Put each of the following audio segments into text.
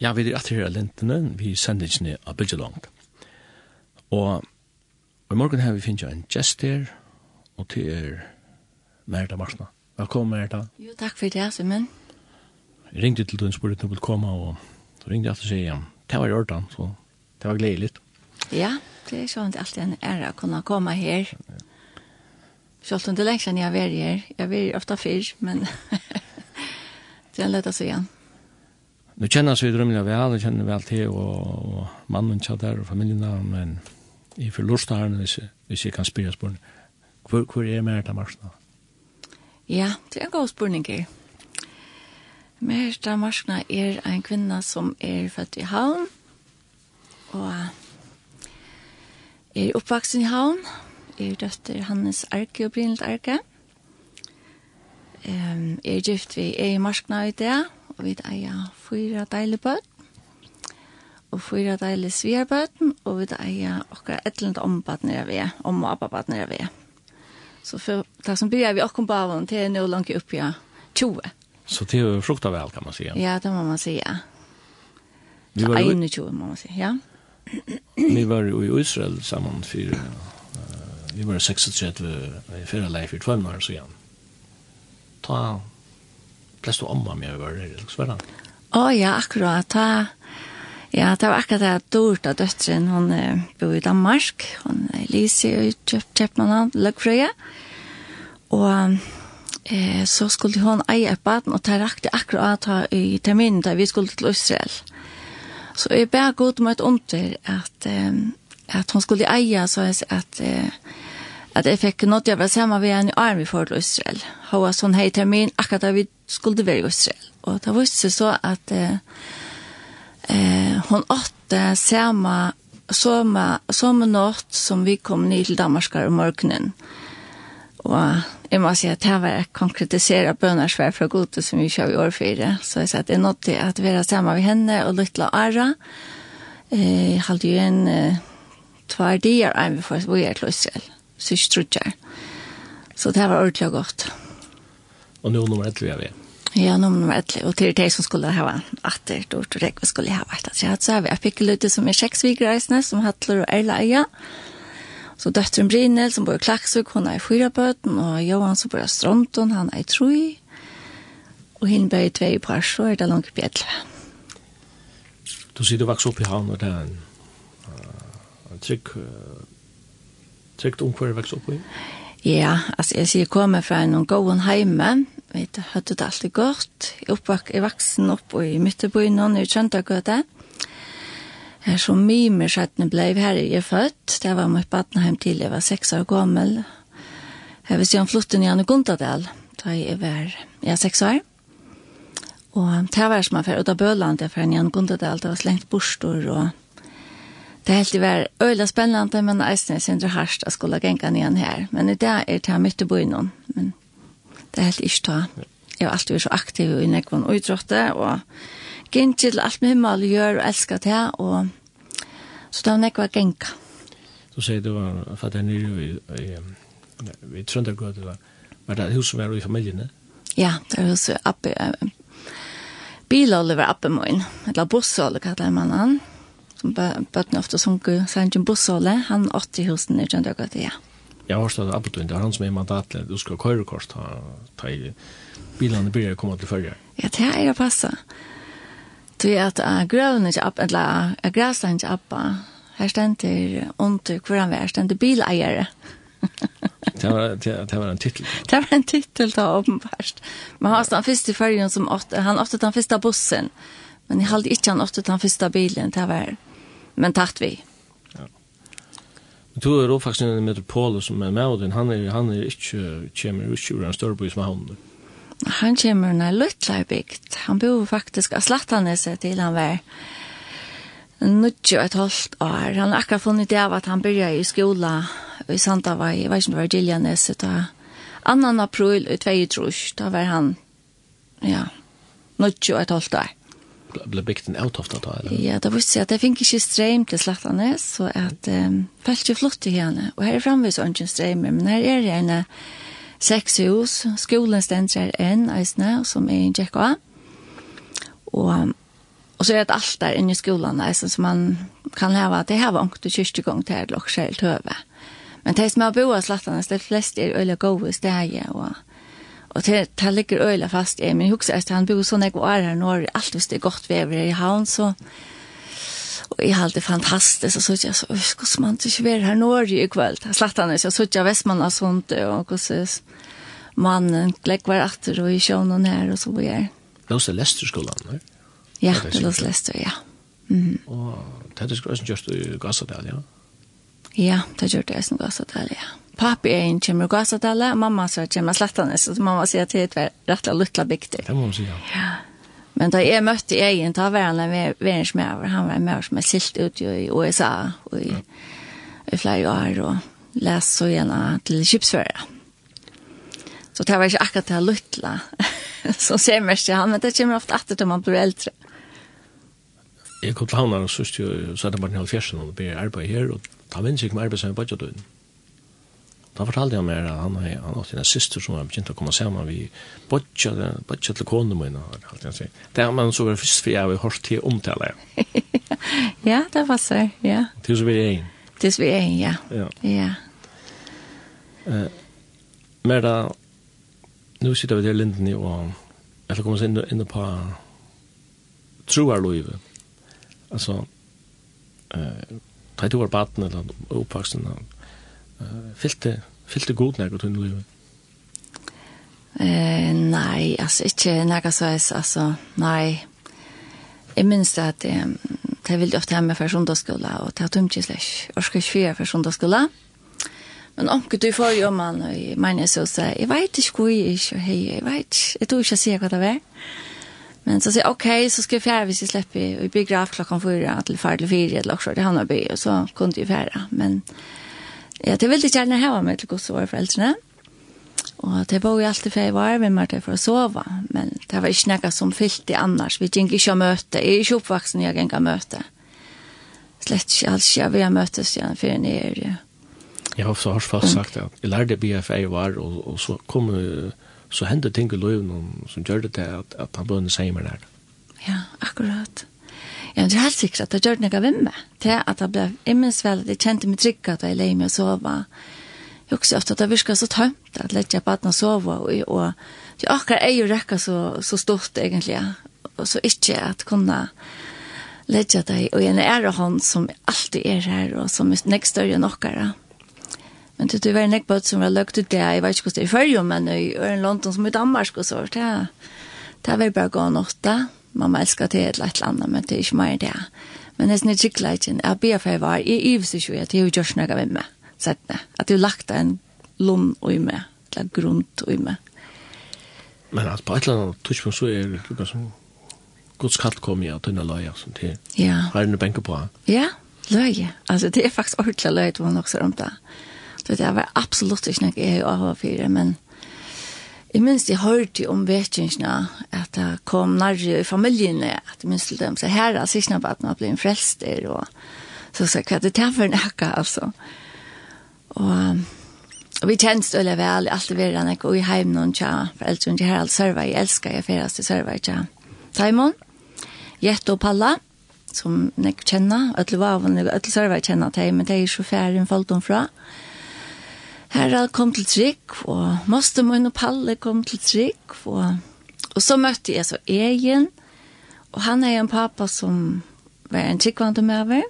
Ja, vi er alltid her av lintene, vi sender ikke ned av Bidjelong. Og i morgen her vi finner en gjest her, og til er Merda Marsna. Velkommen, Merda. Jo, takk for det, Simon. Jeg ringte til den spørre til å komme, og så ringte jeg til å si, ja, det var i orden, så det var gledelig. Ja, det er sånn at alltid en ære å kunne komme her. Selv om det lenge siden jeg har vært her. Jeg har vært ofte før, men det er lett å si igjen. Ja. Nu kjenner vi drømmelig vel, vi kjenner vel til, og, og mannen tja der, og familien der, men i forlorsta her, hvis, hvis jeg kan spyrre spørsmål, hvor, hvor er Merta Marsna? Ja, det er en god spørning her. Merta Marsna er en kvinna som er født i havn, og er oppvaksen i havn, er døtter Hannes Arke og Brynelt Arke, um, er gift vi er i Marsna i dag, og vi eier fyra deilige bøtt, og fyra deilige svierbøtten, og vi eier okkar etlent ombatt nere vi, om og abbatt nere vi. Så for, det som byrjar vi okkom bavon, det er nå langt oppi ja, 20. Så det er frukta vel, kan man si. Ja, det må man säga. Vi var ju 21 må man säga, ja. vi var jo i Israel sammen for, uh, vi var 36 i fyrre förra läget för år, så igjen. Ta Plast du omma med över var eller så var han? Å ja, akkurat. Ta, ja, det var akkurat det dårt av døtteren. Hun uh, bor i Danmark. Hun er Lise i Kjøpmannan, Løgfrøya. Og eh, så skulle hun eie et baden, og det rakte akkurat ta i terminen da vi skulle til Israel. Så jeg ber god om et under at, eh, at hun skulle eie, så jeg sier at... eh, at jeg fikk nått jeg var sammen med en arm i forhold til Israel. Hun var sånn hei termin akkurat da vi skulle være i Israel. Og det visste seg så at eh, hun åtte sammen Soma, soma natt som vi kom ned til Danmarskar om morgenen. Og jeg må si at det var konkretisere bønnersvær fra gode som vi kjører i år fire. Så jeg sa at det jeg nådde at vi var sammen med henne og lytte Ara. Jeg eh, hadde jo en eh, tvær dier enn vi får bo til Israel systrutjer. Så det var ordentlig og godt. Og nå nummer 11 er vi. Ja, nummer 11. Og til de som skulle ha atter, då tror jeg vi skulle ha vært atter. Så har vi Apikkeløyde som er seksvigreisende, som hattler og Erla Eia. Så døtteren Brynel som bor i Klaksvik, hun er i Fyrabøten, og Johan som bor i Stronton, han er i Troi. Og henne bor i Tvei par, så er det langt på 11. Du sier du vokste opp i havn, og det er en, en trygg trygt omkvar vekst opp i? Ja, altså jeg sier komme fra en gåen heime, vi hadde det alltid godt, jeg oppvak i vaksen opp i Myttebyen og i Trøndagøte. Her som mimer skjøttene ble her jeg født, det var mitt badneheim til jeg var seks år gammel. Jeg vil si om flotten i Anne Gundadal, da jeg var ja, seks år. Og det var som jeg var ut av Bøland, jeg var i Anne Gundadal, det var slengt bostor og Det helt det var øyla spennende, men eisen er sindre harst at skulle genka nyan her. Men i dag er det her mitt i byen, men det er helt ikke ta. Jeg har alltid vært så aktiv i nekvann utrotte, og gint til alt med himmel gjør og elsker det, og så det var nekva genka. Så sier du var fatt her nere i Trøndergård, var det et hus som var i familien? Ja, det er hos Abbe, Bilåle var Abbe Moin, eller Bossåle kallar man han som bøttene ofte sunker Sanjin Bossole, han 80 husen i Kjøndøkket, ja. Jeg har stått Appleton, det er han som er mandatet, du skal køyre kors, ta, ta i bilene blir kommet til følge. Ja, det er det passet. Det er at uh, grøven ikke opp, eller uh, grøven ikke opp, her stender under hvordan vi er, stender bileiere. det, var, det, det var en titel. Det var en titel da, åpenbart. Men han stod den første følgen som åtte, han åtte den første bussen, men jeg halte ikke han åtte den første bilen, det var men tatt vi. Ja. Men du er faktisk en metropol som er med, og han er, han er ikke, kommer ikke ur en større by som er hånden. Han kommer når Lutla er bygd. Han bor faktisk av Slattaneset til han var nødtjø et halvt år. Han har akkurat funnet det av at han begynte i skola i Sandavai, jeg vet ikke om det var Giljaneset, da 2. april i 2003, da var han, ja, nødtjø et halvt år ble bygd en autofta da, eller? Ja, det visste jeg at jeg fikk ikke strøm til Slattanes, så at um, falt jo flott til henne. Og her er framvis ikke strøm, men her er det en seks hus, skolen stender her enn, eisne, som er en tjekk av. Og, og så er det alt der inne i skolen, eisne, som man kan hava, det her var ångte kyrkjegång til her, og skjelt høve. Men det som har boet Slattanes, det fleste er øyne gode steg, og Og det, det ligger øyla fast i min hukse, at han bor sånn jeg var her når alt hvis det er godt vever i havn, så og jeg hadde det fantastisk, og så sier jeg så, hvordan man ikke være her når i kveld, jeg slatt han ikke, og så sier jeg Vestmann og sånt, og hvordan mannen glegg var atter og i sjønnen her, og så var jeg. Låse Lesterskolen, ne? Ja, det låse Lester, ja. Mm. Og det er det skrøysen i Gassadal, ja? Ja, det gjør det i Gassadal, ja. Papi er en kjemmer gasatale, mamma så kjemmer slettanes, så mamma sier at det er rettelig luttla bygter. Det må man si, ja. Men da jeg møtte egen, da var han en verensmøver, han var en møver som er silt ut i USA og i, i flere år, og lest så gjerne til kjipsfører. Så det var ikke akkurat det luttla, så ser mest til han, men det kommer ofte etter til man blir eldre. Jeg kom til han og sørste jo, så er det bare en halv fjersen, og ber arbeid her, og ta minns ikke med arbeid som er bare til. Da fortalte jeg meg at han, han har en syster som har begynt å komme sammen. Vi bodja, bodja til kone min og alt jeg sier. Det er man så var først for jeg har hørt til omtale. ja, det var så, ja. Til så vi er en. Til så vi er en, ja. Ja. ja. Uh, Merda, nu sitter vi til linden i og jeg vil komme oss inn, inn på troarloivet. Altså, uh, da jeg tog var baden eller oppvaksen, uh, fylte Fyllte god nek og tunne livet? Eh, nei, altså, ikke nekka sveis, altså, nei. Jeg minns det at um, det er ofte hjemme for sundagsskola, og det er slik. Jeg skal ikke fyre for sundagsskola. Men omke du får jo man, og jeg mener så sier, jeg vet ikke hvor jeg ikke, og hei, jeg vet ikke, jeg tror ikke jeg sier hva det er. Men så sier jeg, ok, så skal jeg fjerde hvis jeg slipper, og jeg bygger av klokken fyra, til fire til fire, eller også, det handler by, og så kunne jeg fjerde. Men Ja, det ville gjerne hava meg til gos våre foreldrene. Og det var jo alltid for jeg var med meg til for å sove, men det var ikke noe som fyllt i annars. Vi gikk ikke å møte, jeg er ikke oppvaksen jeg gikk å møte. Slett ikke alls, jeg vil møtes igjen før jeg er jo. Jeg har også fast sagt at jeg lærte BFA jeg var, og, og så kom så hendte ting i løven som gjør det til at, at han bønne seg med det. Ja, akkurat. Jeg er helt sikker at det gjør noe ved meg. Det at jeg ble immensvel, jeg kjente meg trygg at jeg leie meg å sove. Jeg husker ofte at det virker så tømt at jeg ikke bare å sove. Og, og det akkurat er jo rekka så, så stort egentlig. Og så ikke at kunne legge deg og en ære hånd som alltid er her og som er nek større enn okkara. Men det er veldig nek på som var løgt ut det, jeg vet ikke hvordan det er i Følge, men i London som i Danmark og så, det er, det er vel bare gå nått da. Ja mamma elskar det eller et eller annet, men det er ikke mer det. Men det er sånn skikkelig, jeg ber for jeg var, jeg ives ikke, at jeg har gjort noe med meg, sett settene, at jeg har lagt en lom i meg, eller grunt i meg. Men at på et eller annet tidspunkt så er det noe som Guds kall kom i at denne løya, som til. ja. har en benke på. Ja, løye. Altså, det er faktisk ordentlig løye, det var nok så rundt det. Det var absolutt ikke noe jeg har hørt for, men... Jeg minns jeg hørte om vetjensene, at det kom nærmere i familjene, at jeg minns til dem, så her er sikkert bare at man blir en frelster, og så sa jeg, hva er det til for en akka, altså. Og, og vi kjent støle vel, alltid vi rann ikke, og i heim noen tja, for ellers hun ikke her alt server, jeg elsker, jeg ferast til server tja. Taimon, Jette og Palla, som jeg kjenner, og til ødel og til server kjenner til, men det er jo sjåfæren folk om fra, og Herald kom til trygg, og Moster Moin og Palle kom til trygg, og, og så møtte jeg så Egen, og han er en pappa som var en tryggvande med meg.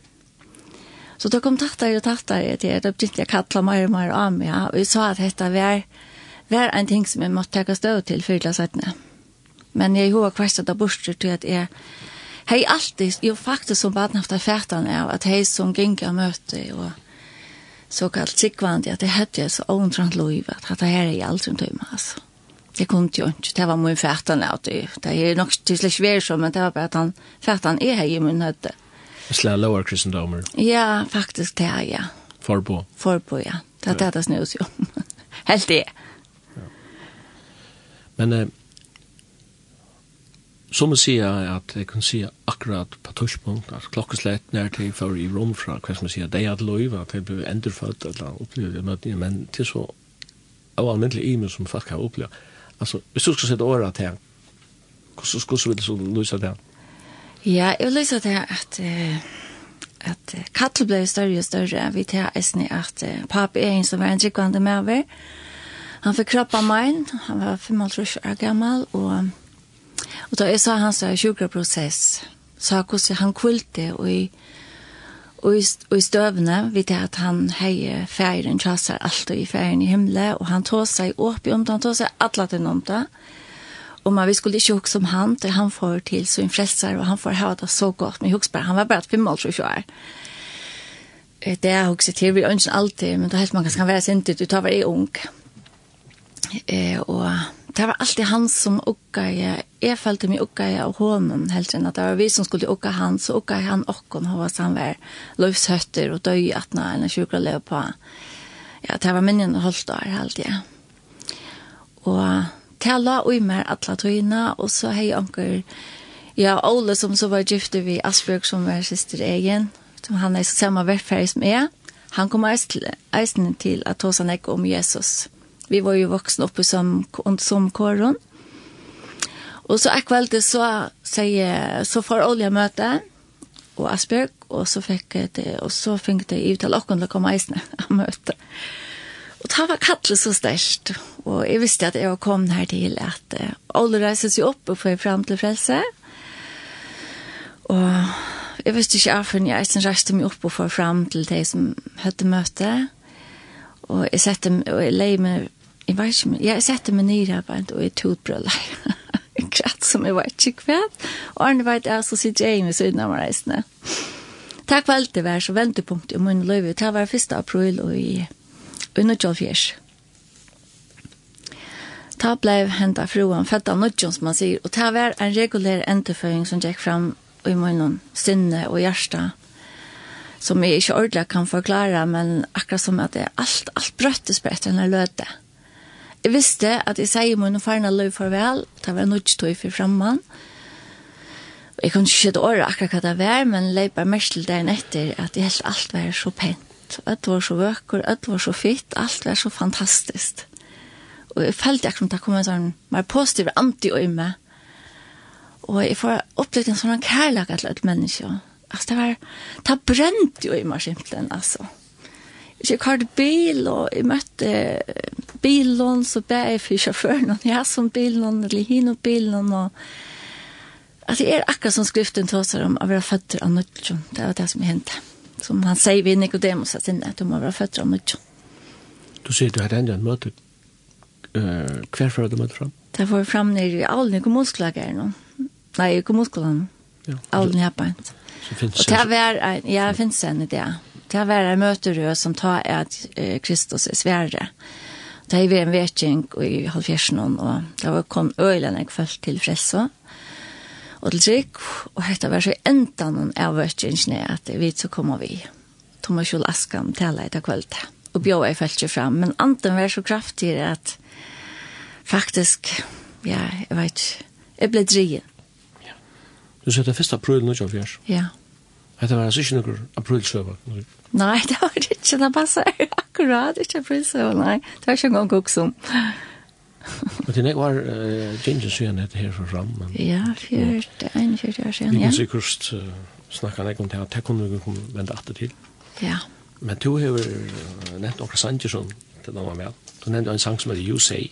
Så da kom tattar og tattar jeg til, da begynte jeg kattla meg og meg av meg, ja, og jeg sa at dette var, var en ting som jeg måtte ta stå til for å sette Men jeg har kvæst at jeg borster til at jeg, hei alltid, jo faktisk som bare haft erfærtan av, at hei som gikk av møte, og så kallt sikvandi at det hette jeg så åntrant loiv at det her er i alt som tøyma, altså. Det kunne jo ikke, det var min fætan av det. Det er nok til slik vær som, men det var bare at han fætan er her i min høtte. Slå lower kristendomer? Ja, faktisk det er, ja. Forbo? Forbo, ja. Det er det det snus jo. Helt det. Ja. Men eh, som man sier at jeg kan si akkurat på torspunkt, at klokkeslett nær til for i rom fra hva som man sier, det er at løyve, at jeg ble endrefødt, eller opplevde møtene, men til så av almindelig i meg som folk har opplevd. Altså, hvis du skal sette året til, hvordan skulle du så løse det? Ja, jeg vil løse det at at kattel ble større og større, vi tar eisen i at papi er en som var en drikkvande med over. Han fikk kropp av meg, han var 55 år gammel, og Og da jeg sa hans sjukraprosess, sa hvordan han kvilte og i Og i, og i støvne vet jeg at han heier ferien, tjasser alt og i ferien i himmelen, og han tog seg opp i om han tog seg alle til om. Og man, vi skulle ikke huske som han, det han får til så en frelser, og han får ha det så godt, men huske bare, han var bare fem år, tror jeg. Det er huske til, vi ønsker alltid, men det er helt man kan være sint ut, du tar hver ung. Eh, og det var alltid han som uggade. Jag meg mig uggade av honom helt enkelt. Det var vi som skulle ugga han, så uggade han och hon var han var löshötter och döj att en en sjuka lev på. Ja, det var minnen och hållt där helt ja. Och tala och ui mer alla tøyna, och så hej onkel Ja, Ole som så var gifte vi Asbjørg som var syster egen, som han er samma verfärg som er. Han kommer eisen til at hos han ikke om Jesus. Vi var jo voksne oppe som, som kåren. Og så en kväll så, säger, så får Olja møte, og Asbjörg og så fikk det og så fikk det i ut åkken til å komme eisene og møte. Og det var kallt så størst, og jeg visste att jag kom här till att uh, Olja reiser seg opp og får frem til frelse. Og jeg visste ikke av henne, jeg som reiste meg opp og får frem til de som høyde møte. Og jeg sette og jeg leier meg jeg vet ikke, men jeg sette meg nere bare, og jeg tog brøla. Kratt som jeg vet ikke hva. Og Arne vet jeg, så sitter jeg med siden av reisene. Takk for alt det var, så ventepunkt i min løyve. Det var 1. april og i under 12 fjers. Ta blei henta fruan født av nødjon, som man sier, og ta var en regulær endeføring som gikk fram i munnen, sinne og hjärsta som jeg ikke ordentlig kan forklare, men akkurat som at det er alt, alt brøttes på etter denne løte. Jeg visste at jeg sier min og farne løy farvel, det var nødt til for fremman. Jeg kunne ikke et året akkurat hva det var, men løy bare mest til dagen etter at jeg helt alt var så pent. Alt var så vøkker, alt var så fitt, alt var så fantastisk. Og jeg følte akkurat at det kom en sånn mer positiv anti i meg. Og jeg får opplevd en sånn kærlighet til et menneske. Altså, det var, det brente jo i meg simpelthen, altså. Mm Jeg kjørte bil, og jeg møtte bilen, så ble jeg for sjåføren, og jeg som bilen, eller og bilen, og at det er akkurat som skriften tåser om å være født av nødtjon. Det var det som hendte. Som han sier ved Nicodemus, at du må være født av nødtjon. Du sier du har enda en møte. Uh, hver før du møte fram? Det var fram nere i Alen i kommunsklager nå. Nei, i kommunsklager. Ja. Alen i finnes Og det var, ja, finnes en idé. Ja Det var en møterød som tar at eh, Kristus er svære. Det var en vetjeng i halvfjersen, og det var kom øyene jeg følte til frelse. Og til trygg, og dette var så enda noen av vetjengene at vi så kommer vi. Thomas Kjol Askan taler etter kvalitet. Og bjør jeg følte fram, men anten var så kraftig at faktisk, ja, jeg vet ikke, jeg ble drien. Ja. Du sier det første april 1924. Ja. Ja. Hetta var altså ikke noen aprilsøver. Nei, det var det ikke. Det passer akkurat ikke aprilsøver, nei. Det var ikke engang koksom. Men det var Ginger siden dette her for fram. Men, ja, fjørt, en fjørt år siden, ja. Vi kan sikkert uh, snakke nek om det, det kunne vi kunne vende atter til. Ja. Men du har nevnt noen sanger som det var med. Du nevnte en sang som heter You Say.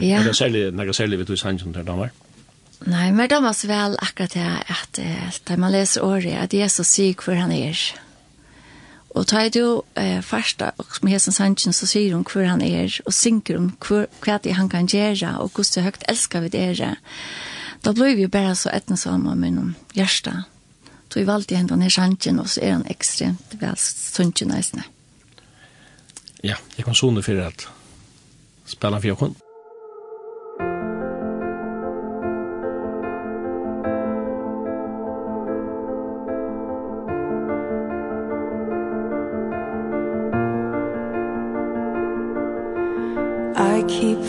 ja. Og det er særlig, det særlig vet du sanger som det var med. Nei, men det var så vel akkurat det at da man leser året, at Jesus sier hvor han er. Og tar jo eh, farsta og med hesen sannsyn, så sier hun hvor han er, og synker om hvor, hva det han kan gjøre, og hvordan høyt elsker vi dere. Da blir vi jo bare så etten sammen med noen hjerte. Så vi valgte henne denne sannsyn, og så er han ekstremt vel sannsyn nesten. Ja, jeg kan sone for at spiller for jokken. kunne.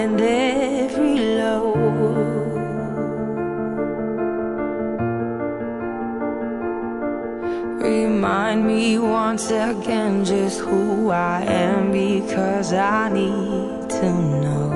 and every low Remind me once again just who I am because I need to know.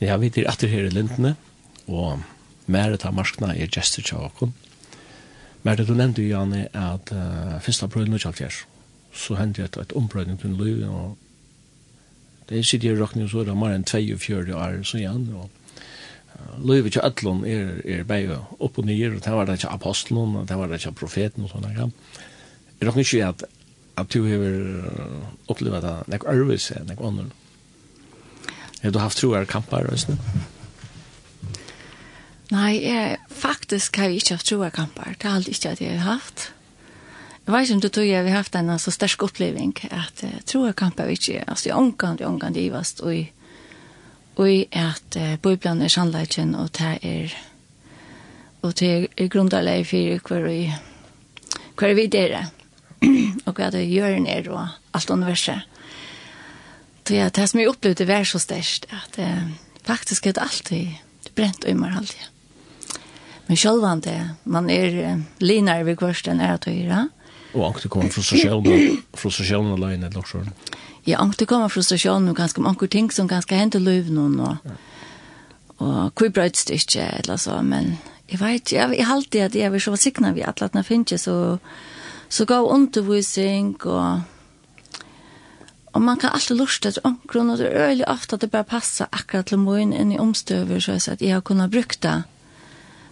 Ja, vi er atter her i Lindene, og Meret av Marskna er gestur til åkken. Meret, du nevnte jo, Janne, at uh, første april nå kjallfjers, så hendte et, et ombrøydning til liv, og det er sitter i råkning, så er det mer enn 42 år, så igjen, og Løyve til Øtlund er, er bare opp og nyer, og det var det ikke apostelen, og det var det ikke profeten og sånne grann. Jeg råkner ikke at, at du har opplevd at det, nek arvis, er ånden. Har du haft troar kampar og sånn? Nei, jeg, faktisk har jeg ikke haft troar kampar. Det har aldri ikke at jeg har haft. Jeg vet ikke om du tror jeg har haft en så sterk oppleving at uh, troar kampar ikke, altså jeg omkant, jeg omkant givast, og i, og i at uh, bøyblan er sannleikjen, og det er og det er grundarleg for hver vi hver vi dere og hva det gjør ned og alt universet Det är det som jag upplevde var så störst att eh, faktiskt är det alltid bränt och immar alltid. Men själva det, man är linar vid kvarsten är att göra. Och angst kommer från sociala, från sociala lögn eller också. Ja, angst kommer från sociala och ganska många ting som ganska händer löv någon och, och kvibbröts det inte eller så, men jag vet jag, jag alltid att jag vill så vara signa vid att låta finnas så, så gav undervisning och Og man kan alltid lusta til omkron, og det er øyelig ofte at det bare passer akkurat til moen inn i omstøver, så jeg at jeg har kunnet brukt det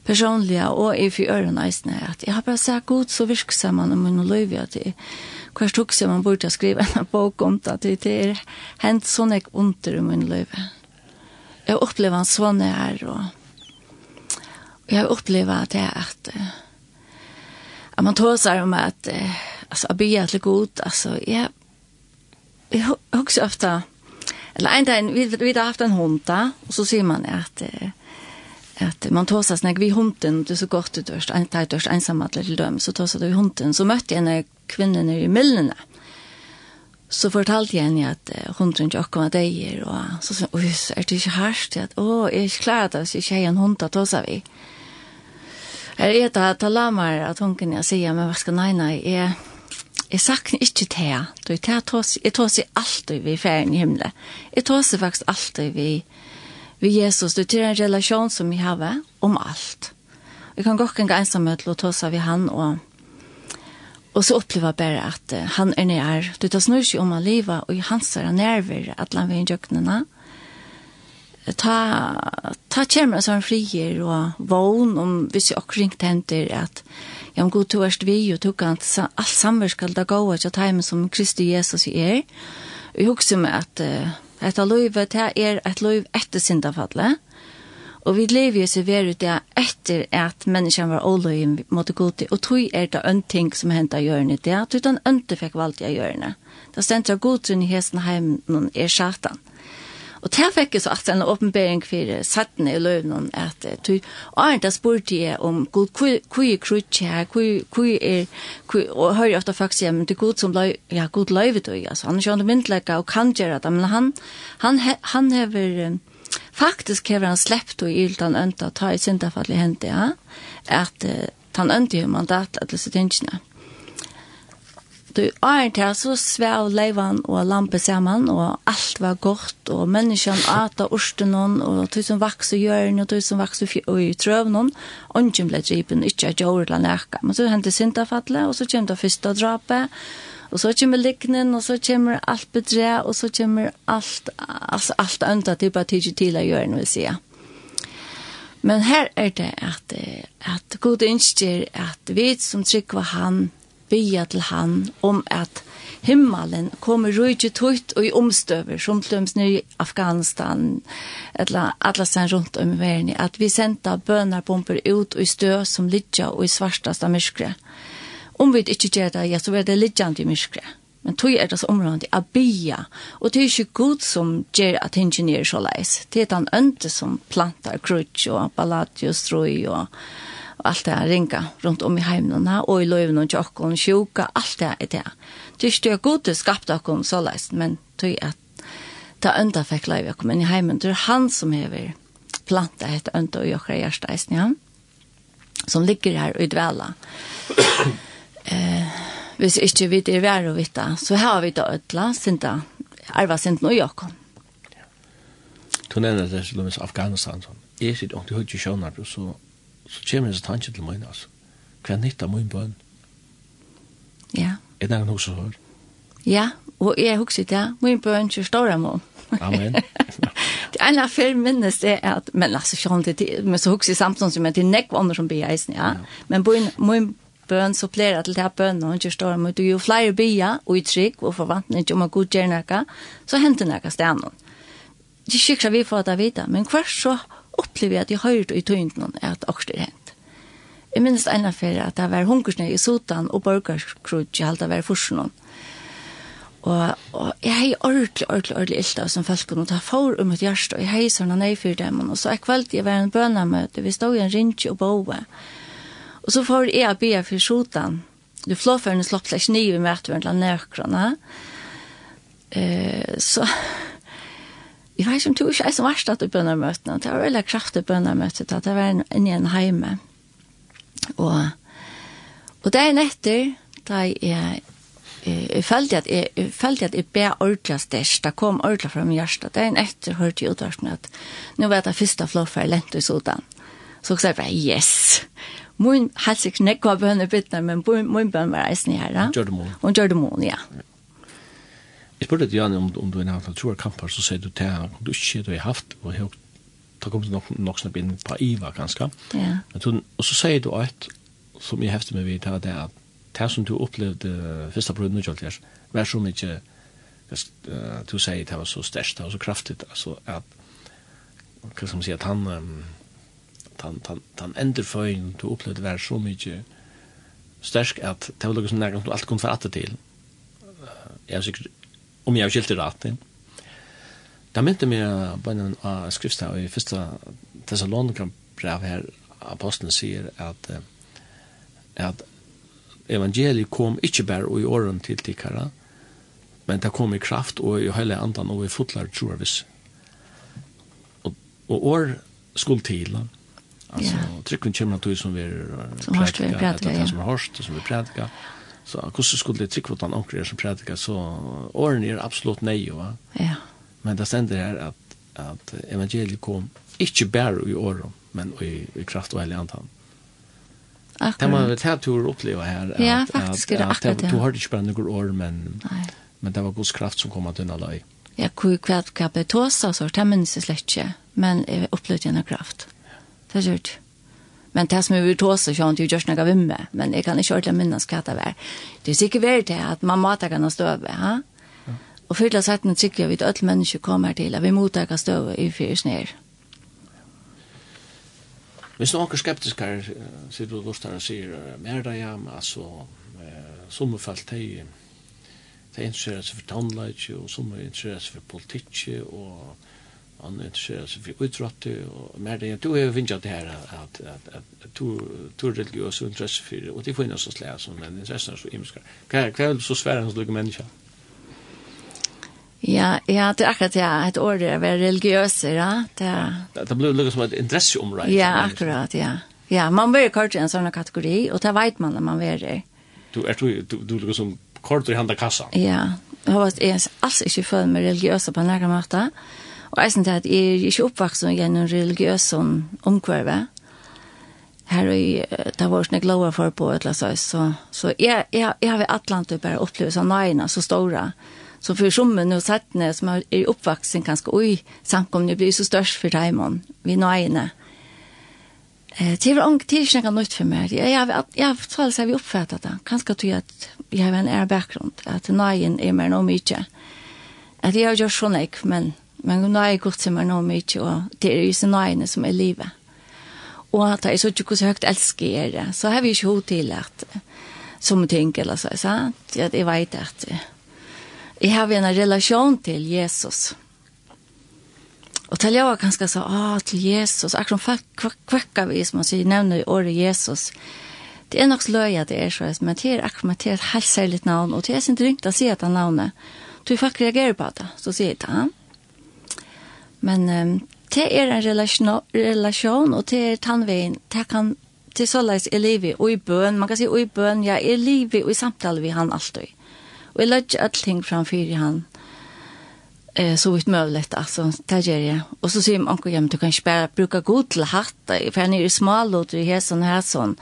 personliga og i for ørene eisene, at jeg har bare sagt god så virksamman om min løyv, at jeg hver tok seg man burde skrive en bok om det, at det er hent sånn jeg under om min løyv. Jeg opplever han sånn jeg er, og jeg opplever at det er at, at man tar seg om at, altså, å be til god, altså, jeg jeg husker ofte, eller en dag vi vi har haft en hund da, og så sier man att at man tar seg snakk, vi hunden det er så godt ut först en tid först ensamma till dem så tar sig vi hunden så møtte jeg en kvinne nere i millene, så fortalte jeg henne at hunden ikke akkurat deg og så sa hun, oi, er det ikke hørst? At, å, jeg er ikke klar til å si ikke en hund, da tar seg vi. Her er det at jeg la meg at hun kunne si, men hva skal nei, nei, jeg, Jeg sakner ikke det. Jeg tås i alltid vi ferien i himmelen. Jeg tås i faktisk alltid vi, vi Jesus. Det er en relasjon som vi har om alt. Vi kan gå en gang sammen til å tås av han og Og så opplever jeg bare at uh, han er nær. Du tar snur seg om av livet, og i hans er nærver at han vil gjøknene. Ta, ta kjemmer som frier og vågen om hvis jeg også ringte henter at ja, om god, du erst vi, og tog han til alt samver skal det gå, at jeg tar som Kristi Jesus i er. Vi husker med at uh, etter livet, det er et liv etter syndafallet, Og vi lever jo så ved det etter at menneskene var åløy mot det gode, og tog er det en ting som hendte å gjøre det, at utan ønte fikk valgt å gjøre det. Da stendte jeg godtrun i hesten hjemme, er satan. Mm Og det fikk jeg så at en åpenbering for sattene i løvnen, at du, Arne, spurte jeg om god, hvor er krutje her, hvor er, og hører ofte folk sier, men det er god som løy, ja, god løyve du, altså, han er ikke myndlegger og kan gjøre det, men han, han, han hever, faktisk hever han sleppt og gilt han ønta, ta i syndafallet hente, ja, at han ønta jo mandat, til sitt er Du er til så svev leivan og lampe saman, og alt var godt, og menneskene ata orstenon, og du som vaks og gjøren, og du som vaks og i och ungen ble dripen, ikke at gjør eller nekka. Men så hendte sintafatle, og så kom det første drapet, og så kommer liknen, og så kommer alt bedre, og så kommer alt, altså alt andre til bare tidlig til å gjøre noe, sier Men her er det at, at god innskjer at vi som trykker han, bia til han om at himmelen kommer rujtje tutt og i omstøver, som tlumt i Afghanistan, eller alla sen rundt om i verden, at vi senda bønarbomber ut og i stø som lidja og i svartasta myskre. Om vi ikke gjør det, ja, så er det lidjant i myskre. Men tog er det så området av bia, og det er ikke god som gjør at ingenier så leis. Det er den ønte som plantar krutsk og balladius, strøy og, og allt det ringa runt om i heimene, og i løyven og tjokken, sjuka, alt det er det. Det er ikke det gode skapt akkom så leist, men det tog at ta ønda fikk løyve akkom inn i heimen, det er han som hever planta et ønda og jokkere hjerteisen, ja, som ligger her og dvela. eh, hvis ikke vi er vær og vita, så har vi da ødla, sinta, arva sinten og jokken. Du nevner det, Afghanistan, sånn. Jeg sitter ordentlig høyt i sjønner, så så kommer det en tanke til meg, altså. Hva er nytt av min bønn? Ja. Er det noe som hører? Ja, og jeg husker det. Min bønn er stor av meg. Amen. det ene av fem minnes det er at, men altså, sånn, det, men så husker jeg samtidig som at det er nekk andre som blir eisen, ja. ja. Men min, min bøn så pleier til det her bøn, og ikke står meg. du jo flere bia, og i trygg, og forvantning om å godgjøre noe, så henter noe stedet. Det er skikker vi får det jeg men hver så opplevde at jeg har hørt i tøynden at akkurat er hent. Jeg minnes ene for at det var hunkersnøy i Sotan og borgerskrud til alt det var forsen om. Og, og jeg har ordentlig, ordentlig, ordentlig ilt av som folk, kunne ta for om et hjerte, og jeg har sånn nei for dem, og så er kveld jeg var en bønamøte, vi stod i en rindje og boe. Og så får jeg be for Sotan, du flåførende slopp seg med i møtevendt av nøkrene, eh, så Jeg vet ikke om du ikke er så verst at du bønner møtene. Det var veldig kraftig bønner møtet, at det var inne i en heime. Og, og det er netter, da jeg, jeg følte at jeg, jeg følte at jeg ble ordentlig størst. Det kom ordentlig fra min hjerte. Det er etter, hørte jeg utvarsken at nå var det første flåfer jeg lente i sodan. Så sa jeg bare, yes! Min helst ikke nekva bønner bytner, men min bønner var eisen i herre. Gjør det mål. Hun gjør det mål, ja. ja. Jeg spurte til Janne om, om du er nærmest av troer kamper, så sier du til han, du ikke du har haft, og jeg har kom det nok, nok snart inn på IVA, ganske. Ja. og så sier du et, som jeg hefter meg vidt, det er at det som du opplevde første brød nå, Kjøltjers, vær så mye, du sier det var så størst, det var så kraftig, altså at, hva skal man si, at han, um, han, han, han enderføyen du opplevde vær så mye størst, at det var noe som nærmest du alt kunne få atter til. Jeg er sikkert om jeg har skilt det rätt. Da mente meg på en av skrifterna i første Thessalonikan brev här aposteln säger att at evangeliet kom ikke bare i åren til tickare men det kom i kraft og i hele andan og i fotlar tror jeg Og, og år skulle til, altså yeah. trykken kommer til som vi predikar, det som är hörst som vi prædika Ja Så hvordan skulle det trykke på den omkring som prædikar, så årene er absolutt nei, va? Ja. Men det stender her at, at evangeliet kom ikke bare i året, men i, i kraft og hellig antan. Akkurat. Det man vet her tur oppleva her. At, ja, faktisk er det akkurat, ja. Du hørte ikke bare noen år, men, Nei. men det var Guds kraft som kom at unna løy. Ja, hvor kvart kan betås, altså, det minnes jeg slett ikke, men jeg opplevde gjennom kraft. Det er gjort. Men det som jeg vil tåse, så har jeg gjort noe vimme, men jeg kan ikke ordentlig minnes hva det var. Det er sikkert vært til at man måtte kan støve, ha? Og fylla setten tykker jeg at alle mennesker kommer til at vi mottaker støve i fyrt sned. Hvis noen er skeptiske her, sier du lort her og sier, mer da ja, men altså, som er falt til, det er interesseret seg for tannleik, og som er interesseret seg for politikk, og han intresserar sig för idrott och mer det du har vinjat det här att att att tur så intresse för och det finns så slä som men intressen så himska. Kan kväll så svär hans lugna människa. Ja, ja, det är akkurat ja, ett ord är religiös, ja. Det det blir lugnt som ett intresse om right. Ja, akkurat, ja. Ja, man blir kort i en sån kategori och det vet man när man är det. Du är du du lukar som kort i handa kassan. Ja, jag har varit alls inte för med religiösa på några måta. Og jeg synes at jeg er ikke oppvaksen gjennom religiøs omkvarve. Her i, det var sånn jeg glad for på et eller annet. Så, så jeg, jeg, jeg har i Atlantet bare opplevd sånn nøyene, så store. Så for sommen og settene som er i oppvaksen ganske, oi, samkomne blir så størst for Raimond, vi nøyene. Eh, det var ikke det er nytt for meg. Jeg, jeg, jeg, jeg tror jeg vi oppfattet det. Kanskje tror jeg at jeg har en ære bakgrunn, at nøyen er mer noe mye. At jeg har gjort sånn ikke, men men nå er jeg godt som er noe mye, og det er jo så nøyene som er livet. Og at jeg så ikke hvor høyt elsker jeg det, så har vi ikke hod til at som ting, eller så, sant? At jeg vet at jeg har en relasjon til Jesus. Og til jeg var ganske så, ah, til Jesus, akkurat folk kvekker vi, som man sier, nevner året Jesus. Det er nok løye at det er så, men det er akkurat det er et helt særligt navn, og det er sin drygt å si at han navnet. Du får reagerer på det, så sier jeg til Men um, det er en relation, relation og det er tannveien. Det kan til såleis i livet og i bøn. Man kan si og i bøn, ja, i livet og i samtale vi han alltid. Og jeg lødde alle ting i han eh, så vidt møvlet, altså, det gjør jeg. Og så sier man, ja, men du kan ikke bare bruke god til hatt, for han er i smal, og du er sånn her sånn.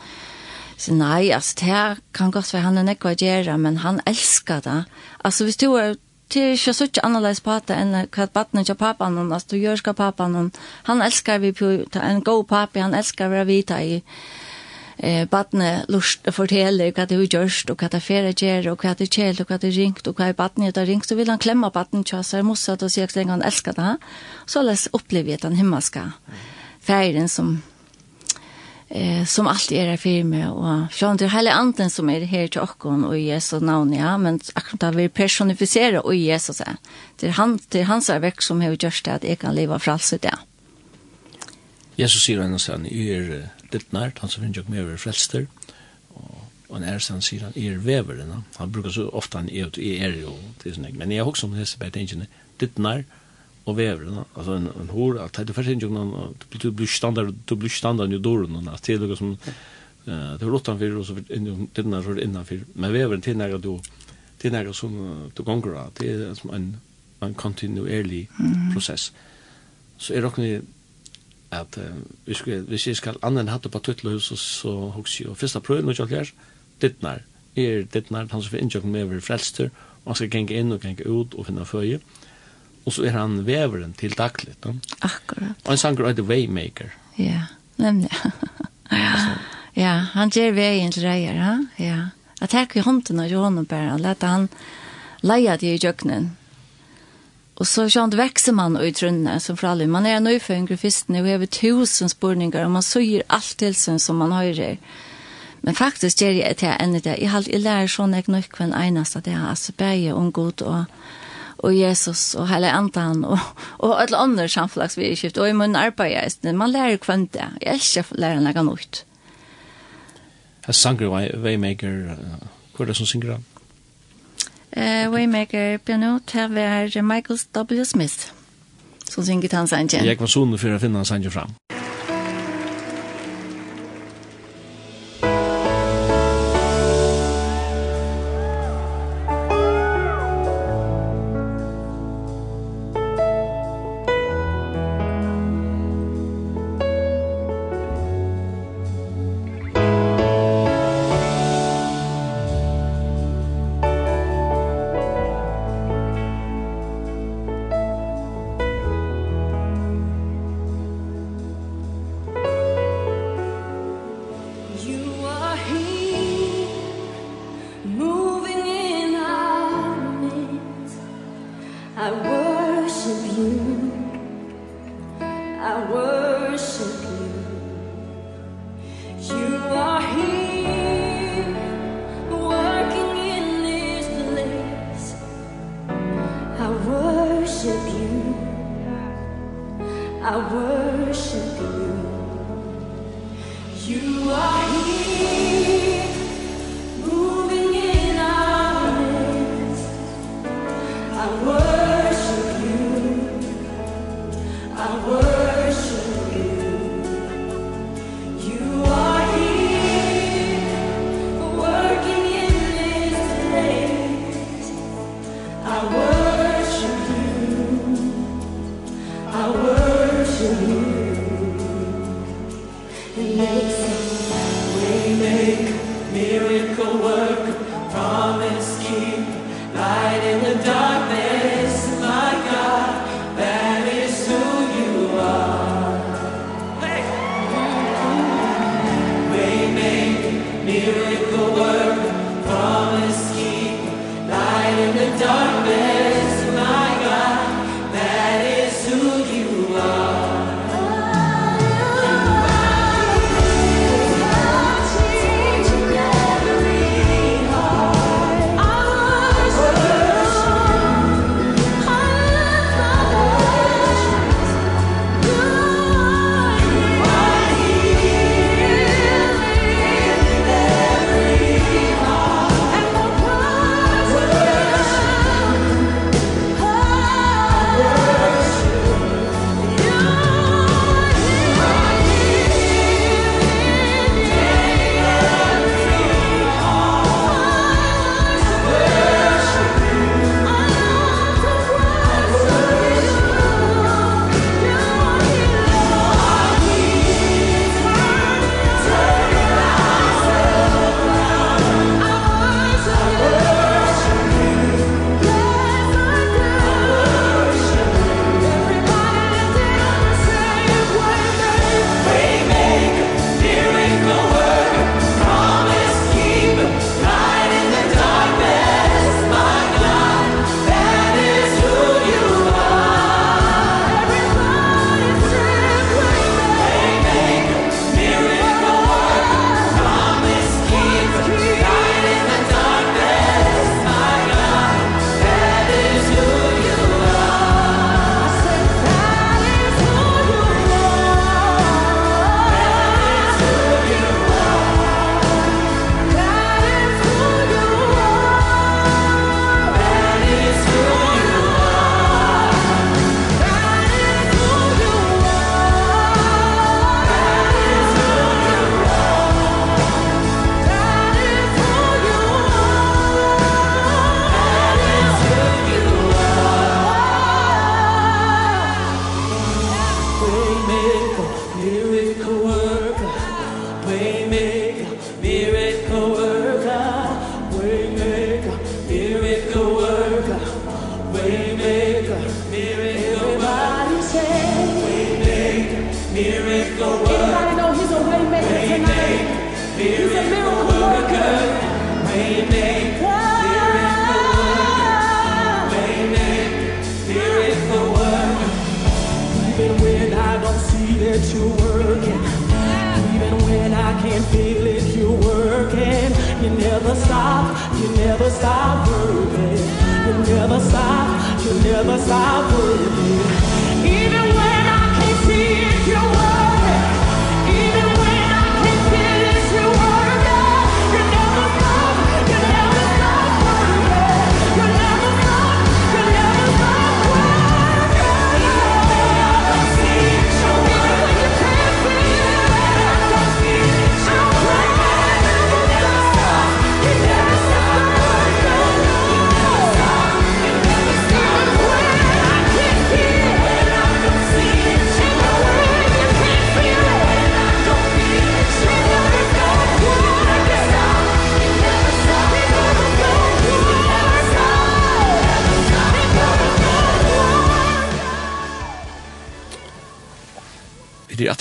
Så nei, altså, det kan godt være han er nekva gjøre, men han älskar det. Altså, hvis du er til ikke så ikke annerledes på det enn hva baden ikke papan hon, altså du gjør skal papan hon. Han älskar vi på en god papi, han älskar vi å vite i eh, barnet lust forteller hva det er gjørst, og hva det er ferie gjør, og hva det kjelt og hva det ringt, og hva er barnet det ringt, så vil han klemma barnet til seg, mossa til å si at han elsker det. Så les opplever jeg den himmelska feiren som eh, som alltid er her for meg, og sjån til hele anden som er her til åkken og Jesu navn, ja, men akkurat da vi personifiserer og Jesus er. Det er, han, det er hans verk som har gjort det at jeg kan leve fralset där. Jesus sier henne sånn, jeg er litt nært, han som finner ikke mer frelster, og, og en ære sånn sier han, jeg er veveren, han bruker så ofte han er, jeg er jo, men jeg har også om det, så bare tenker litt och vävren altså en en hår at det er først ikke noen, du blir standard du blir standard i då at det er noe som eh det rotan för og så in den där så innan för men vävren till när du till när som du gånger det är som en en kontinuerlig process så är det at uh, vi skal, hvis jeg skal annen hatt på tuttelhus, så, så hos jeg, og første prøven og kjøkker, dittnar, er dittnar, han som får innkjøkken med over frelster, og han skal genge inn og genge ut og finne føye, och så är han veveren till daglig. No? Akkurat. Og en sanger er The Waymaker. Ja, nemlig. ja. ja, han gjør veien til reier, ja. Ja. Jeg tenker ju hånden och gör honom bara och han leie det i jöknen. Och så sånt växer man ut trunne som för alle. Man är en nyfödd og vi över tusen spurningar och man søger alt til sen som man har. Men faktiskt gjør jeg til ännu det. Jeg, har lärt sån jag nog kvann enast att det er altså bäge om god och og Jesus og hele andan og, og alle andre samfunns vi er kjøpt og i munnen arbeidet man lærer kvann det jeg elsker å lære noe nytt Her sanger Waymaker hva er det som synger han? Uh, Waymaker piano det var Michael W. Smith som synger hans sangen Jeg var sånn for å finne han sanger fram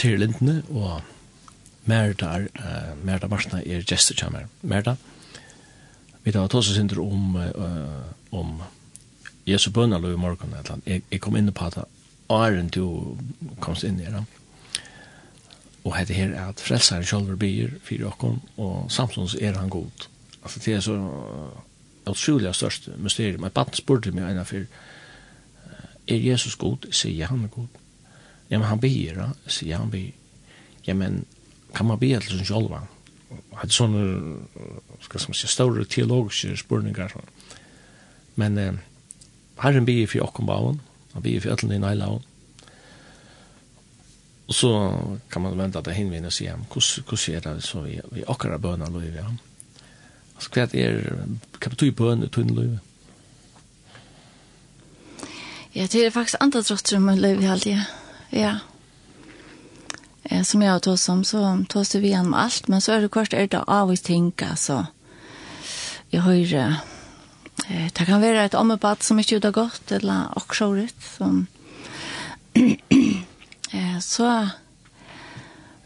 til Lindene og Merda, uh, Merda Marsna er gestur til meg. Merda, vi tar tås og synder om, uh, om Jesu bønnaløy i morgen, eller jeg, jeg kom inn på at Arjen du komst inn i det. Og hette her er at frelsaren sjølver byr fyrir okkur, og samsons er han god. Altså det er så utrolig størst mysterium. Men batten spurte meg ena fyrir, er Jesus god? Sier han god? Ja, men han ber, ja. Så ja, han ber. Ja, men kan man be til sin sjølva? Hadde sånne, skal man si, større teologiske spurningar. Men eh, herren ber for Jokkenbaven, han ber for Øtlen i Neilaven. Og så kan man vente at det hinvinner og sier, hvordan er det så vi, vi akkurat bønene løyve, ja? Altså, hva er, hva betyr bønene tunne løyve? Ja, det er faktisk andre trotter om løyve i halvtiden. Ja. Ja. Eh, som jag tås som så tås sig vi igenom allt. Men så är det kort er det av og tänka. Så Jeg har eh, det kan være ett ommebad som ikke er gott. Eller också året. Som, eh, så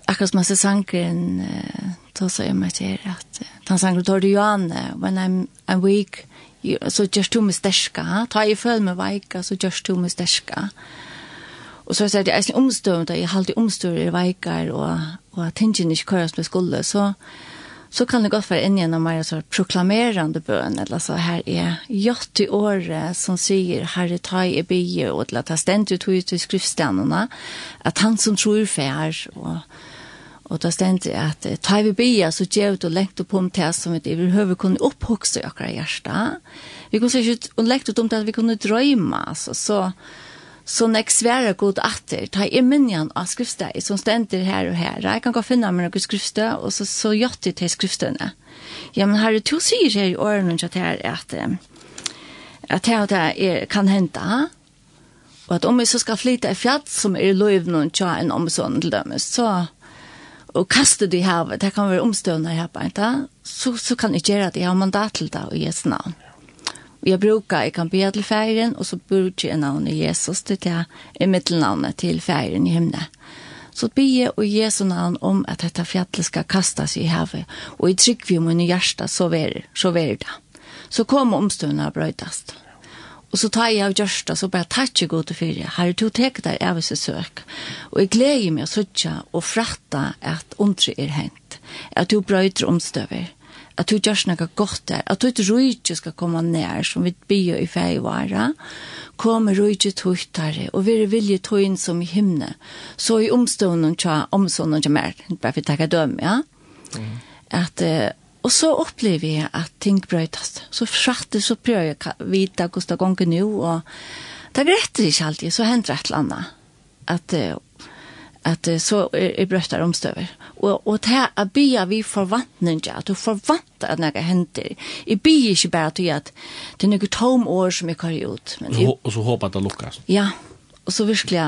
akkurat som jeg ser sangren, eh, tås jeg meg att at... Eh, han sangren tar det ju an. When I'm, I'm weak så so, just du mig sterska. Ta i föl med veika så so, just du mig sterska. Ja Og så säger jag jeg er är omstörd, jag har alltid omstøvende i veikar og, og att ikke kører som jeg skulle, Så, så kan det godt være inn genom mer så proklamerande bøn, Eller så her er jott i året som sier, Herre ta i bygge og til at jeg ständigt ut ut i skriftständerna. at han som tror fær, og, Og da stendt jeg at ta vi bia, så gjør vi og lengt opp om det som vi behøver kunne opphokse i akkurat hjertet. Vi kunne sikkert og lengt opp om det at vi kunne drømme, altså. Så, så så nek svære god atter, ta i minjan av skriftsteg som stender her og her. Jeg kan gå finne meg noen skriftsteg, og så, så gjør det til skriftene. Ja, men her er to sier her i årene til her at, at det og det er, kan hente, og at om vi så skal flytte i fjall som er lov noen tja en omsånd til dem, så og kaste det i havet, det kan være omstående her på en dag, så, så kan jeg gjøre det, jeg har mandat til det i Jesu navn. Og jeg brukar, jeg kan be til færen, og så bruker jeg navnet Jesus til det er mittelnavnet til færen i himmelen. Så be jeg og Jesu navn om at dette fjallet skal kastas i havet, og i trygg vi min hjärsta, så ver, så ver det. Så kommer omstående og brøytast. Og så tar jeg av gjørsta, så bare takk jeg god til fyrir. Her er to tek der jeg vil søk. Og jeg gleder meg å søtja og fratta at ondre er hent. At du brøyter omstøver at du gjørs noe godt der, at du ikke rydde skal komme nær, som vi blir i feivare, kom rydde tøytere, og vi er vilje tøyen som i himne. Så i omstånden tja, omstånden tja mer, bare for å takke døm, ja. Mm. At, og så opplever jeg at ting brøytast. Så fratte så prøver jeg å vite hvordan det ganger nå, og det er greit ikke alltid, så hender et eller annet. At, uh, at så er, er brøttar omstøver. Og, og det er bia vi forvantninga, at du forvantar at noe hender. Jeg bia ikke bare til at det er noe tom år som jeg kar ut. Men, jeg, og så håper at det lukkast. Ja, og så virkelig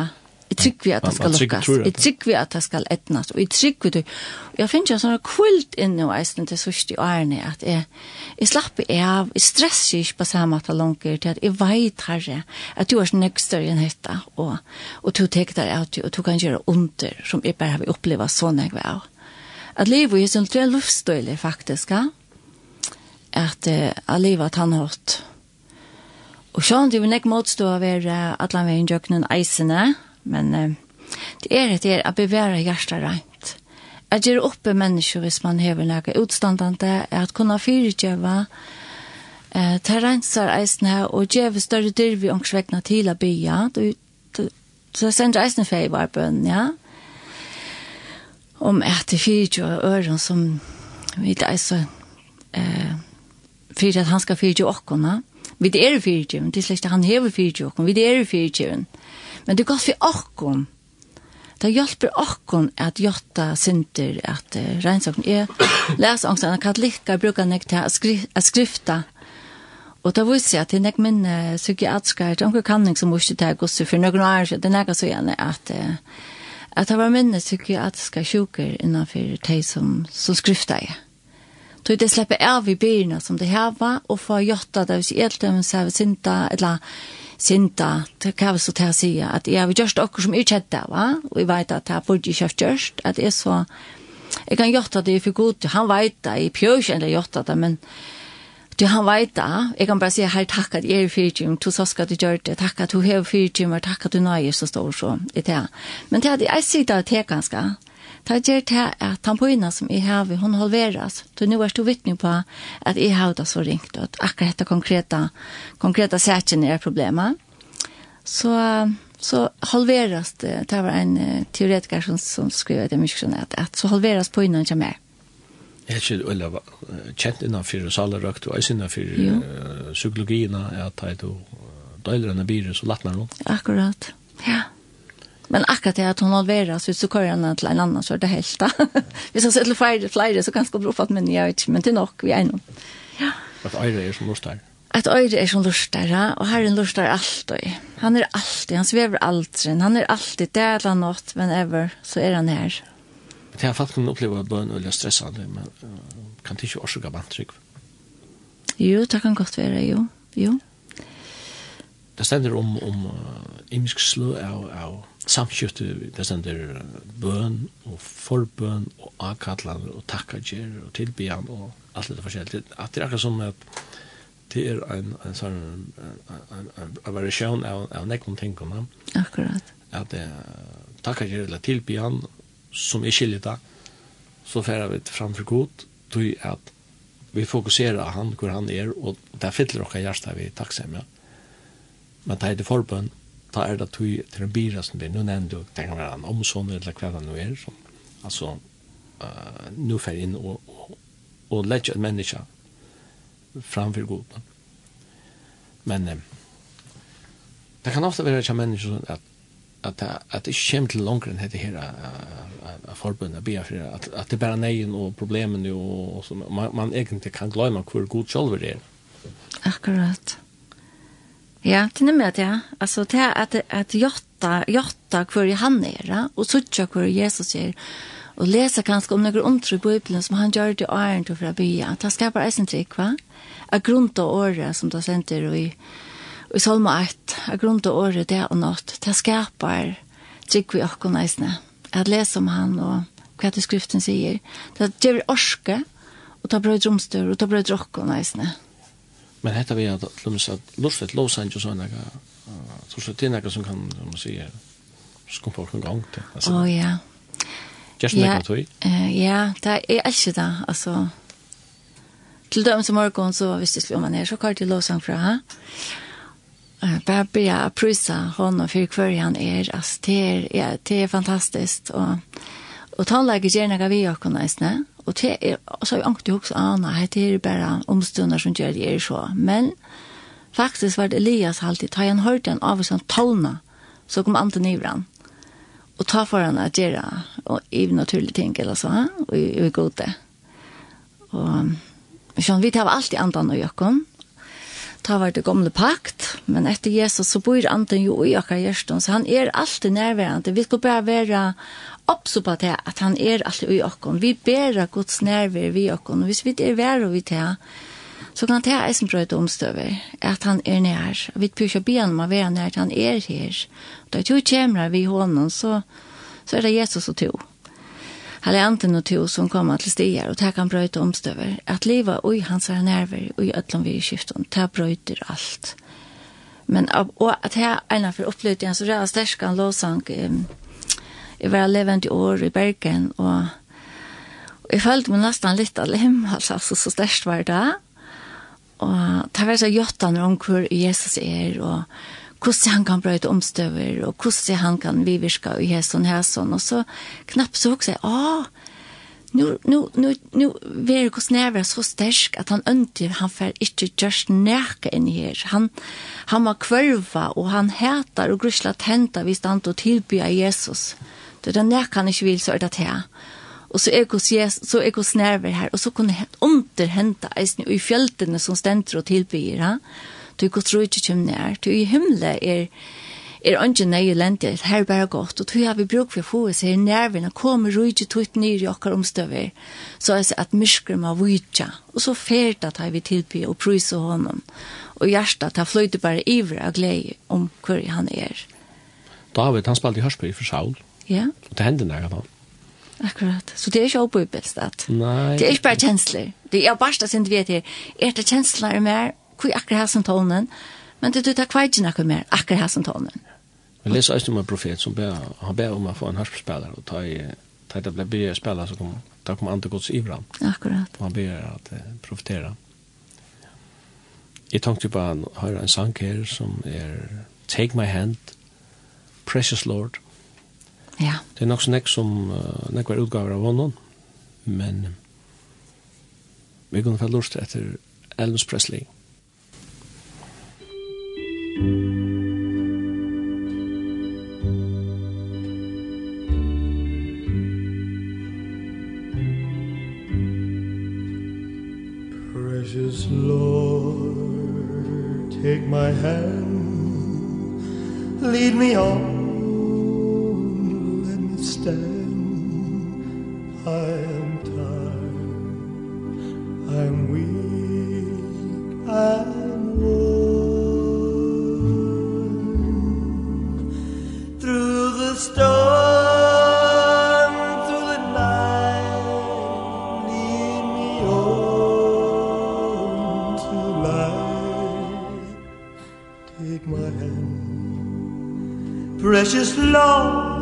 Jeg trygg vi at det skal lukkast. Jeg trygg vi at det skal etnast. Og jeg trygg vi det. Jeg finner en sånn kvult inne og eisen til sørste i årene at jeg, jeg slapper av, jeg stresser ikke på samme at det langer til at jeg vet herre at du er sånn ikke større enn dette og, og du teker deg av og du kan gjøre under som jeg bare har opplevd sånn jeg var. At livet er sånn tre luftstøyler faktisk, ja? at uh, at livet han har hatt. Og sånn, det vil ikke motstå av er uh, at han vil gjøre jøkkenen eisene, Men uh, det er det er å bevære hjertet rent. At gjøre oppe mennesker hvis man hever noe utstandende, at kunne fyrirgjøve, eh, ta rensar eisene og gjøre større dyr vi omkringsvekna til å bya. Så sender eisene feil var bønn, ja. Om at det fyrirgjøve øren som vi er så eh, fyrir at han skal fyrirgjøve åkkerne. Vi er fyrirgjøven, det er slik at han hever fyrirgjøven, vi er fyrirgjøven. Mm Men det er godt for åkken. Det hjelper åkken at gjøtta synder, at uh, regnsaken er leseangsten at katolikker bruker nek til å skri skrifta. Og da viser jeg at det er nek minne psykiatriske, det er noen kanning som ikke tar gosse for noen år siden, det er nek så gjerne at uh, at det var minne psykiatriske sjuker innenfor de som, som skrifta er. Så det slipper av i byrna som det hava, og få gjøtta det hvis jeg helt dømmer seg ved sinta, eller synda, det kan vi så til å si, at jeg har gjort dere som ikke hette, va? og jeg vet at jeg burde ikke ha gjort, at jeg så, jeg kan gjøre det for god, han vet det, jeg prøver ikke eller gjøre det, men du, han vet det, jeg kan bare si, her takk at jeg er fyrtjum, to så skal du gjøre det, takk at du har fyrtjum, og takk at du nøyer så stor så, det er Men det er det jeg sier det til ganske, Ta ger det at tampoina som jeg har, hun halveras. Så nu er du vittne på at jeg har det så ringt, og at akkurat dette konkreta, konkreta sætjen er problemet. Så, så halveras det, det var en uh, teoretiker som, som skrev det mye sånn at, at så halveras på innan kommer. Jeg er ikke eller, kjent innenfor salerøkt og jeg innenfor uh, psykologien at jeg er døyler enn bilen så latt meg noe. Akkurat, ja. Men akkurat det at hun har varit så så kör han till en annen, så er det helt. da. hvis jeg sätter flere, flere, så ganska bra för at men jeg vet ikke, men det er nok, vi er noen. Ja. At øyre er som lustar. At øyre er som lustar och Herren lustar alltid. Han er alltid, han svever alltid, han er alltid det där eller något men ever så er han her. Det har faktisk en upplevelse att bön eller stressande men kan det ikke inte orsaka trygg? Jo, det kan godt være, jo. Jo. Det stender om om uh, imisk slö av av samskifte, det stender bøn og forbøn og avkallan og takkagjer og tilbyan og alt det forskjellige. At det er akkurat som at det er en, en sånn en, en, variasjon av, av nekken tingene. Akkurat. At det er takkagjer eller tilbyan som er skiljet da, så færer vi framfor god, tog at vi fokuserar han, hvor han er, og det fyller dere hjertet vi takksemmer. Men det er det forbøn, da er det tog til en bira som blir, nu nevner du, det kan være en omsån eller hva det nå er, som, altså, uh, nu fer inn og, og, og legger et menneske framfor god. Men um, det kan ofte være ikke mennesker at at at det kommer til langt enn dette her forbundet bia for at at det bare neien og problemen og, og så, man, man egentlig kan glemme hvor god selv er. Akkurat. Ja, det er med det. Altså, det er at, at jotta, jotta hvor han er, og sutja hvor Jesus er, og lesa kanskje om noen omtro på Bibelen som han gjør til till til fra bya. Det skapar eisen trygg, va? Av grunn til året som det sender i, i Salma 1, av grunn til året det og natt, det skapar trygg vi okkon eisne. At lesa om han og hva det skriften sier. Det gjør orske, og ta brøy dromstør, og ta brøy drokkon eisne. Men hetta vi att lumsa att lustigt Los Angeles och några så så det några som kan man säga Skum på gång till alltså. Oh ja. Just några tog. Eh ja, det är alltså där alltså till dem som har gått så visst det skulle man ner så kallt till låsang fra. från. Eh bara börja prisa hon och för kvar han är alltså det är det är fantastiskt och och tala gärna vi och kunna snä. Og det er, så har vi också ana også det er bara omstunder som gör det er så. Men faktisk var det Elias alltid, ta en hørte en av sånn tolna så kom Anton Ivran. Og ta for han at gjøre, og i naturlige ting, eller så, og vi går det Og sånn, vi tar alltid andan og jøkken, ta var det gamle pakt, men etter Jesus så bor anden jo i akkurat hjertan, så han er alltid nærværende. Vi skal bare være oppsupa det at han er alltid i okkon. Vi bæra Guds nærvær vi okkon, og hvis vi er vær vi tar, så kan det eisen brøyde omstøver, at han er nær. Vi prøver ikke å be han om å være nær, han er her. Da to kommer vi honom, hånden, så, så er det Jesus og to. Halianten og to som kommer til stier, og det kan brøyde omstøver. At livet og hans er nærvær, og i øtlom vi i skiften, det brøyder alt. Men og at her ena for opplevd igjen, så ræra sterskan låsang, um, jeg var levend i år i Bergen, og, og jeg følte meg nesten litt av lim, altså, så størst var det. Og det var så gjøttene om hvor Jesus er, og hvordan han kan brøyte omstøver, og hvordan han kan vivirke i Jesu hæsson. Og så knapt så også jeg, åh, nu nu nu nu ver kus nerver så sterk at han ønti han fer ikkje just nærke inn her han han var kvølva og han hætar og grusla tenta vi stand og tilbyr Jesus Det er når kan ikke vil, så er det her. Og så er hos Jesus, så er hos nerver her, og så kunne underhenta eisen i fjøltene som stenter og tilbyr, ja. Du går tro ikke kjem nær, du i himmelen er, er ikke nøye lente, her bare godt, og du har vi bruk for å få oss her nervene, kommer og ikke tog nyr i okker omstøver, så er det at mysker må vite, og så ferdig tar vi tilby og pryser honom, og hjertet tar fløyte bare ivre av glede om hvor han er. David, han spalte i Hørsby for Saul. Ja. Det hender nægget da. Akkurat. Så det er ikke oppbyggelig Nei. Det er ikke bare kjensler. Det er bare det som du vet her. Er det kjensler mer? Hvor er akkurat her som tonen? Men det er ikke noe mer. Akkurat her som tonen. Vi leser også om en profet som ber, han ber om å få en harpspiller og ta i ta det ble bygge spela så kom da kom andre gods ivra. Akkurat. Og han ber at uh, profetera. Jeg tenkte på han har en sang her som er Take my hand, precious Lord. Ja. Det er nok så nek som uh, nek var utgaver av honom, men vi kunne få lust etter Elvis Presley. Precious Lord, take my hand, lead me on stand I am tired. I'm weak. I'm worn. Through the storm Through the night Lead me on to light Take my hand. Precious Lord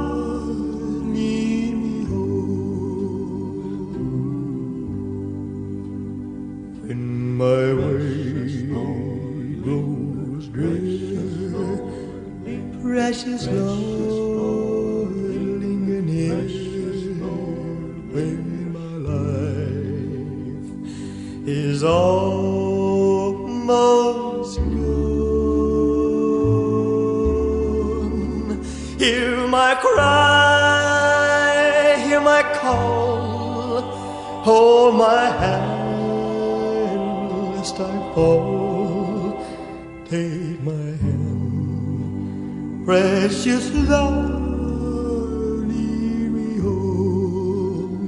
hold Take my hand Precious love lead me home.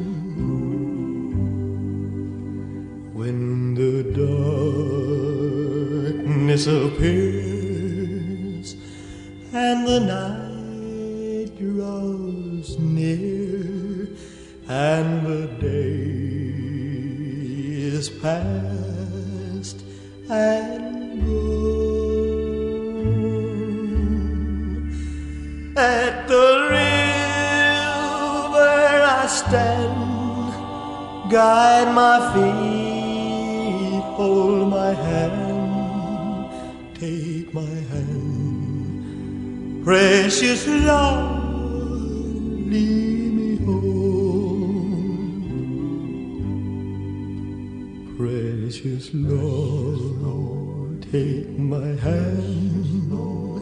When the darkness appears Precious Lord, take my hand,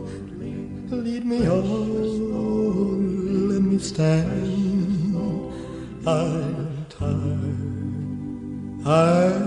lead me on, let me stand. I'm tired, I'm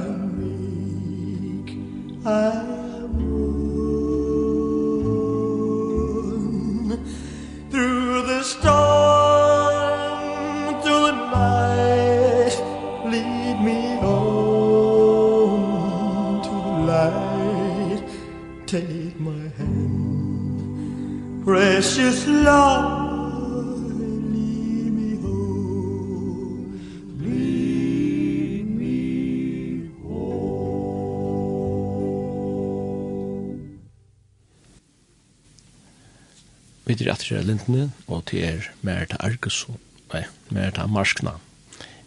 lintene, og til er Merta Arkeso, nei, Merta Marskna.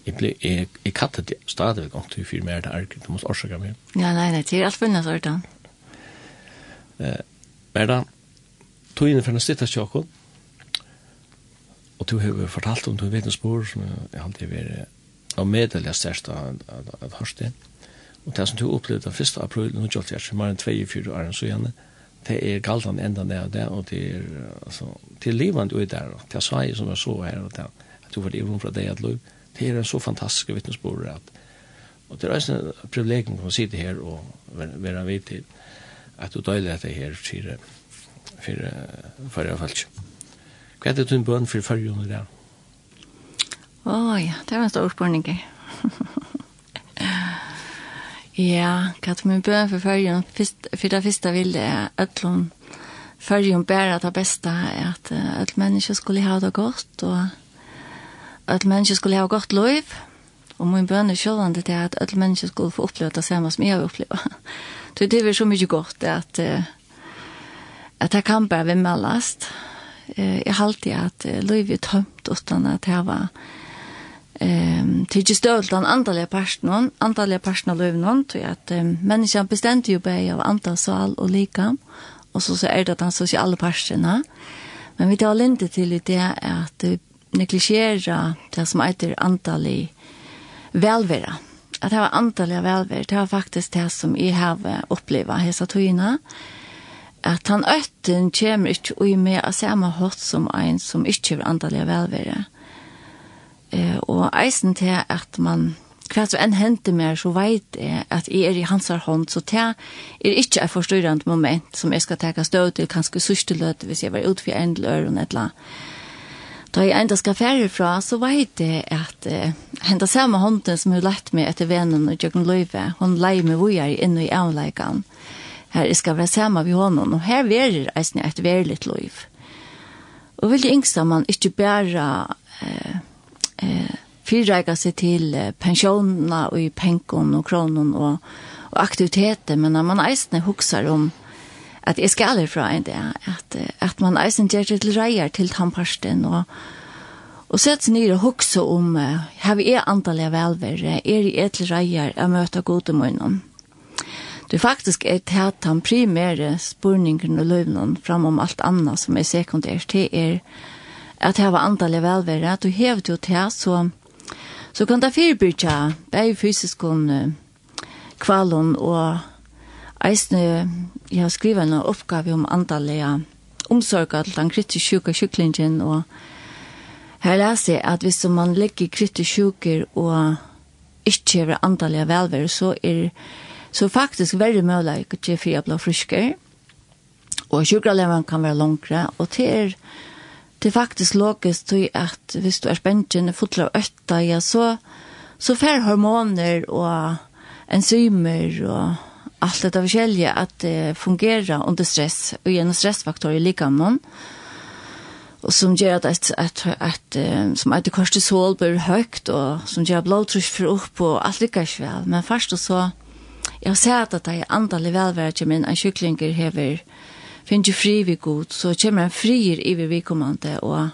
Jeg, ble, jeg, jeg kattet det stadig gang til fyr Merta Arkeso, du måtte årsaka meg. Ja, nei, nei, til alt funnet så ordan. Eh, Merta, tog inn for en stittas tjokken, og du har fortalt om du vet en spår som jeg alltid har vært av medelig størst av, av, av, hørsten. Og det som du opplevde den 1. april, nå gjør det ikke mer enn 24 år, så gjerne, det er galtan enda det og det, og det er, altså, det er livand ut der, og det er svei som jeg så her, og det er, at du var livet fra deg at lov, det er en så fantastisk vittnesbord, at, og det er også en privilegium å sitte her og være vidt til, at du døyler dette her, sier for for forrige falsk. Hva er det du en bøn for forrige under det? Åja, det var en stor spørning. Ja, katt min bøn for fyrjun, for det første vil jeg ødlun fyrjun bære det beste, at alle mennesker skulle ha det godt, og alle mennesker skulle ha godt liv, og min bøn er sjålande til at alle mennesker skulle få oppleve det samme som jeg har opplevd. Så det er så mye godt at, at jeg kan bare vimmelast. Jeg halte at liv er tømt, utan at jeg var Ehm till just ju den an andliga personen, andliga personen löv någon till att um, människan bestämt ju på av antal sal och lika och så så är det att han sociala. Men vi tar lite till det att negligera det som heter antallig välvera. Att det var antalliga välvera, det var faktiskt det som jag har upplevt hessa togina. Att han ötten kommer inte i med samma hot som en som inte var antalliga välvera. Mm Eh, og eisen til at man, hva som enn henter mer, så vet jeg at jeg er i hans hånd, så det er ikke et forstyrrende moment som jeg skal teka støv til, kanskje sørste løte hvis jeg var ut for en eller annen et eller. Da jeg enda skal fære fra, så vet jeg at eh, henda samme hånden som hun lett meg etter vennen og Jørgen Løyve, hun leier meg hvor jeg er inne i avleikene. Her jeg skal være samme ved hånden, og her verer jeg et verligt løyv. Og veldig yngste man ikke bare eh, eh, fyrreika seg til pensjonene og i penken og kronen og, og aktiviteter, men når man eisne hukser om at jeg skal herfra en det, at, at man eisne gjør det til reier til tannparsten og Og sett seg nere hukse om, uh, har vi er antallet av velvere, er i etle reier å møte gode munnen. Det er faktisk et tæt han primære spurningen og løvnen fram om alt annet som er sekundært, det er at det var antallet velvære, at du hevet jo til, så, så kan det fyrbyrja, bare fysisk om kvalen, og eisne, jeg har skrivet en oppgave om antallet omsorg til den kritisk sjuke sjuklingen, og her leser jeg at hvis man ligger kritisk sjuker og ikke er antallet velvære, så er så faktisk veldig mulig at gjøre for jeg blir frisker, og sjukreleven kan være langere, og til er det er faktisk logisk til at hvis du er spentjen og fotler av øtta, ja, så, så fer hormoner og enzymer og allt det forskjellige at det fungerer under stress og gjennom stressfaktorer i likamon og som gjør at, at, at, at som at kortisol blir høyt og som gjør blodtrykk for opp og alt lykker ikke vel. Men først og så jeg har sett at det er andelig velvære min en kyklinger hever finner fri vi god, så kommer han frier i vi vikommande, og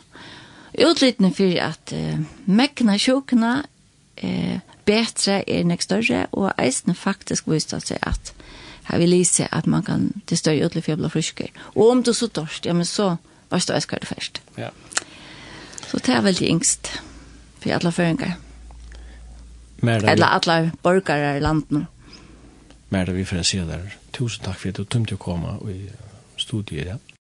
utlyttende for at uh, mekkene sjukene uh, betre er nek større, og eisne faktisk viste seg at her vil lise at man kan til større utlyttende for å bli friske. Og om du så dorsk, ja, men så var det eskar det først. Ja. Så det er veldig yngst for alle føringer. Eller alle borgere i landet. Mer Merda, vi får se der. Tusen takk for at du tømte å komme og studiet, ja.